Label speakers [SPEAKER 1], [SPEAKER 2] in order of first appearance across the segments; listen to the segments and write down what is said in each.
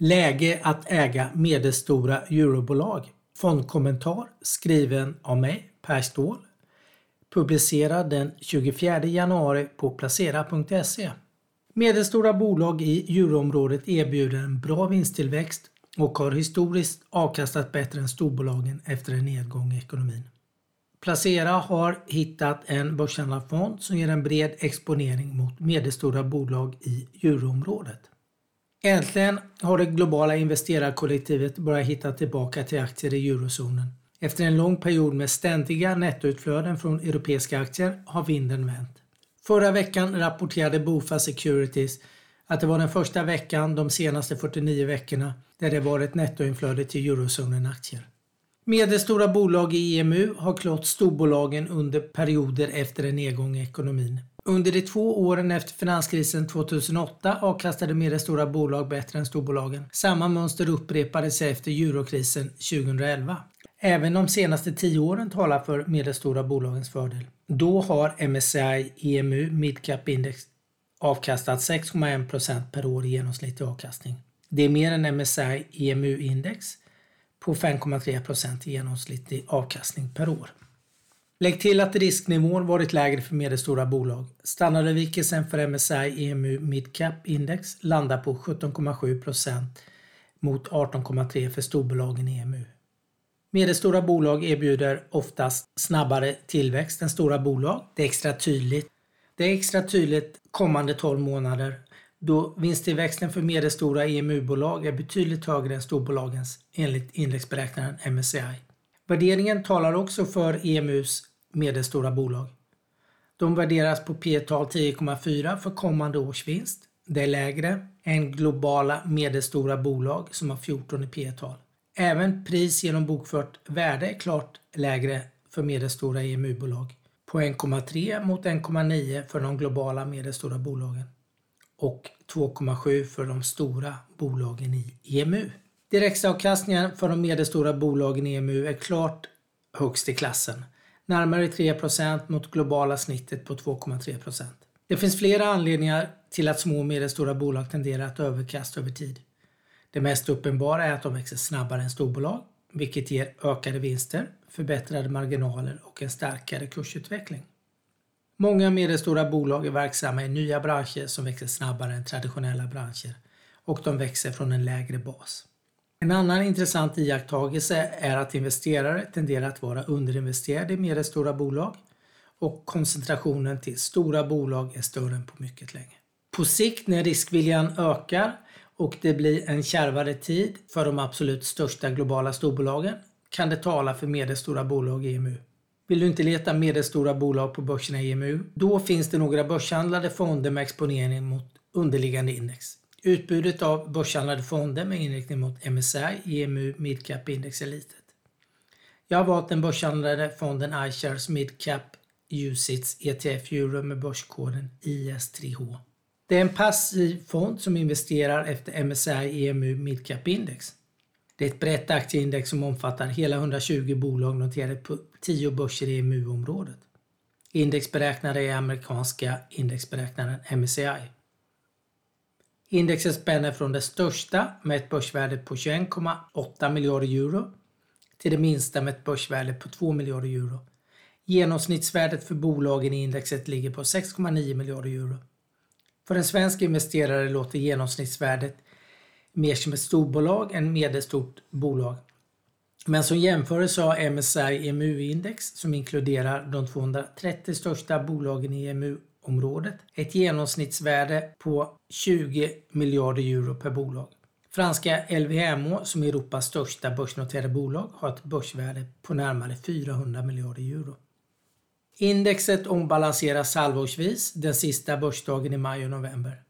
[SPEAKER 1] Läge att äga medelstora eurobolag. Fondkommentar skriven av mig, Per Ståhl. Publicerad den 24 januari på placera.se. Medelstora bolag i euroområdet erbjuder en bra vinsttillväxt och har historiskt avkastat bättre än storbolagen efter en nedgång i ekonomin. Placera har hittat en börshandlad fond som ger en bred exponering mot medelstora bolag i euroområdet. Äntligen har det globala investerarkollektivet börjat hitta tillbaka till aktier i eurozonen. Efter en lång period med ständiga nettoutflöden från europeiska aktier har vinden vänt. Förra veckan rapporterade Bofa Securities att det var den första veckan de senaste 49 veckorna där det var ett nettoinflöde till eurozonen-aktier. Medelstora bolag i EMU har klått storbolagen under perioder efter en nedgång i ekonomin. Under de två åren efter finanskrisen 2008 avkastade medelstora bolag bättre än storbolagen. Samma mönster upprepade sig efter eurokrisen 2011. Även de senaste tio åren talar för medelstora bolagens fördel. Då har MSCI EMU Midcap Index avkastat 6,1% per år i genomsnittlig avkastning. Det är mer än MSCI EMU Index på 5,3% i genomsnittlig avkastning per år. Lägg till att risknivån varit lägre för medelstora bolag. Standardavvikelsen för MSCI EMU Midcap Index landar på 17,7 procent mot 18,3 för storbolagen i EMU. Medelstora bolag erbjuder oftast snabbare tillväxt än stora bolag. Det är extra tydligt. Det är extra tydligt kommande 12 månader då vinsttillväxten för medelstora EMU-bolag är betydligt högre än storbolagens enligt indexberäknaren MSCI. Värderingen talar också för EMUs medelstora bolag. De värderas på P tal 10,4 för kommande års vinst. Det är lägre än globala medelstora bolag som har 14 i P tal. Även pris genom bokfört värde är klart lägre för medelstora EMU-bolag på 1,3 mot 1,9 för de globala medelstora bolagen och 2,7 för de stora bolagen i EMU. Direktavkastningen för de medelstora bolagen i EMU är klart högst i klassen, närmare 3% mot globala snittet på 2,3% Det finns flera anledningar till att små och medelstora bolag tenderar att överkasta över tid. Det mest uppenbara är att de växer snabbare än storbolag, vilket ger ökade vinster, förbättrade marginaler och en starkare kursutveckling. Många medelstora bolag är verksamma i nya branscher som växer snabbare än traditionella branscher och de växer från en lägre bas. En annan intressant iakttagelse är att investerare tenderar att vara underinvesterade i medelstora bolag och koncentrationen till stora bolag är större än på mycket länge. På sikt när riskviljan ökar och det blir en kärvare tid för de absolut största globala storbolagen kan det tala för medelstora bolag i EMU. Vill du inte leta medelstora bolag på börserna i EMU? Då finns det några börshandlade fonder med exponering mot underliggande index. Utbudet av börshandlade fonder med inriktning mot MSCI, EMU, Midcap Index är litet. Jag har valt den börshandlade fonden iShares Midcap Usits ETF Euro med börskoden IS3H. Det är en passiv fond som investerar efter MSCI EMU Midcap Index. Det är ett brett aktieindex som omfattar hela 120 bolag noterade på 10 börser i EMU-området. Indexberäknare är amerikanska indexberäknaren MSCI. Indexet spänner från det största med ett börsvärde på 21,8 miljarder euro till det minsta med ett börsvärde på 2 miljarder euro. Genomsnittsvärdet för bolagen i indexet ligger på 6,9 miljarder euro. För en svensk investerare låter genomsnittsvärdet mer som ett storbolag än medelstort bolag. Men som jämförelse har MSCI EMU-index som inkluderar de 230 största bolagen i EMU, området. ett genomsnittsvärde på 20 miljarder euro per bolag. Franska LVMH som är Europas största börsnoterade bolag har ett börsvärde på närmare 400 miljarder euro. Indexet ombalanseras halvårsvis den sista börsdagen i maj och november.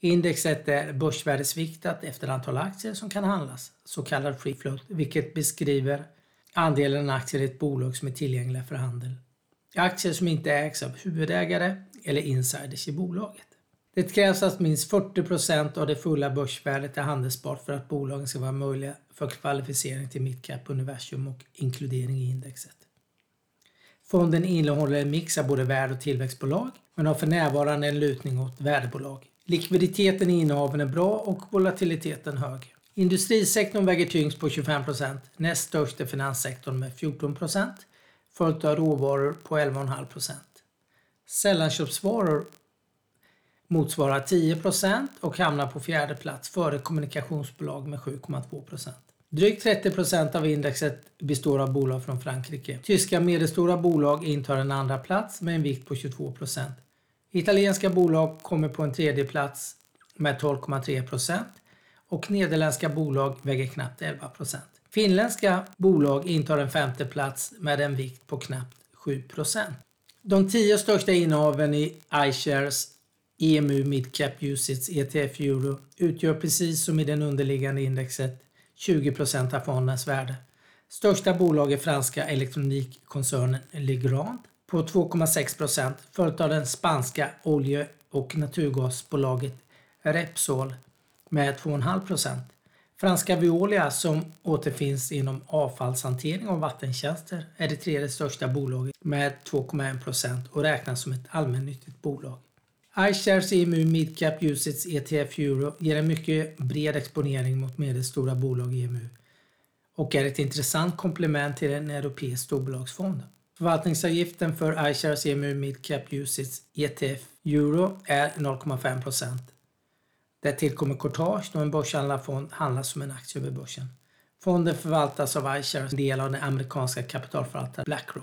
[SPEAKER 1] Indexet är börsvärdesviktat efter antal aktier som kan handlas, så kallad free float, vilket beskriver andelen aktier i ett bolag som är tillgängliga för handel. Aktier som inte ägs av huvudägare eller insiders i bolaget. Det krävs att minst 40 procent av det fulla börsvärdet är handelsbart för att bolagen ska vara möjliga för kvalificering till midcap universum och inkludering i indexet. Fonden innehåller en mix av både värde och tillväxtbolag men har för närvarande en lutning åt värdebolag. Likviditeten i innehaven är bra och volatiliteten hög. Industrisektorn väger tyngst på 25 procent, näst störst är finanssektorn med 14 följt av råvaror på 11,5 procent. Sällanköpsvaror motsvarar 10 procent och hamnar på fjärde plats före kommunikationsbolag med 7,2 procent. Drygt 30 procent av indexet består av bolag från Frankrike. Tyska medelstora bolag intar en andra plats med en vikt på 22 procent. Italienska bolag kommer på en tredje plats med 12,3 procent och nederländska bolag väger knappt 11 procent. Finländska bolag intar en femte plats med en vikt på knappt 7% De tio största innehaven i iShares EMU Midcap Usits ETF Euro utgör precis som i den underliggande indexet 20% av fondens värde. Största bolag är franska elektronikkoncernen Legrand på 2,6 följt av den spanska olje och naturgasbolaget Repsol med 2,5 Franska Veolia som återfinns inom avfallshantering och vattentjänster är det tredje största bolaget med 2,1% och räknas som ett allmännyttigt bolag iShares EMU Midcap Usits ETF Euro ger en mycket bred exponering mot medelstora bolag i EMU och är ett intressant komplement till en europeisk storbolagsfond. Förvaltningsavgiften för iShares EMU Midcap Usits ETF Euro är 0,5 där tillkommer courtage då en börshandlad fond handlas som en aktie över börsen. Fonden förvaltas av iShares, en del av den amerikanska kapitalförvaltaren Blackrock.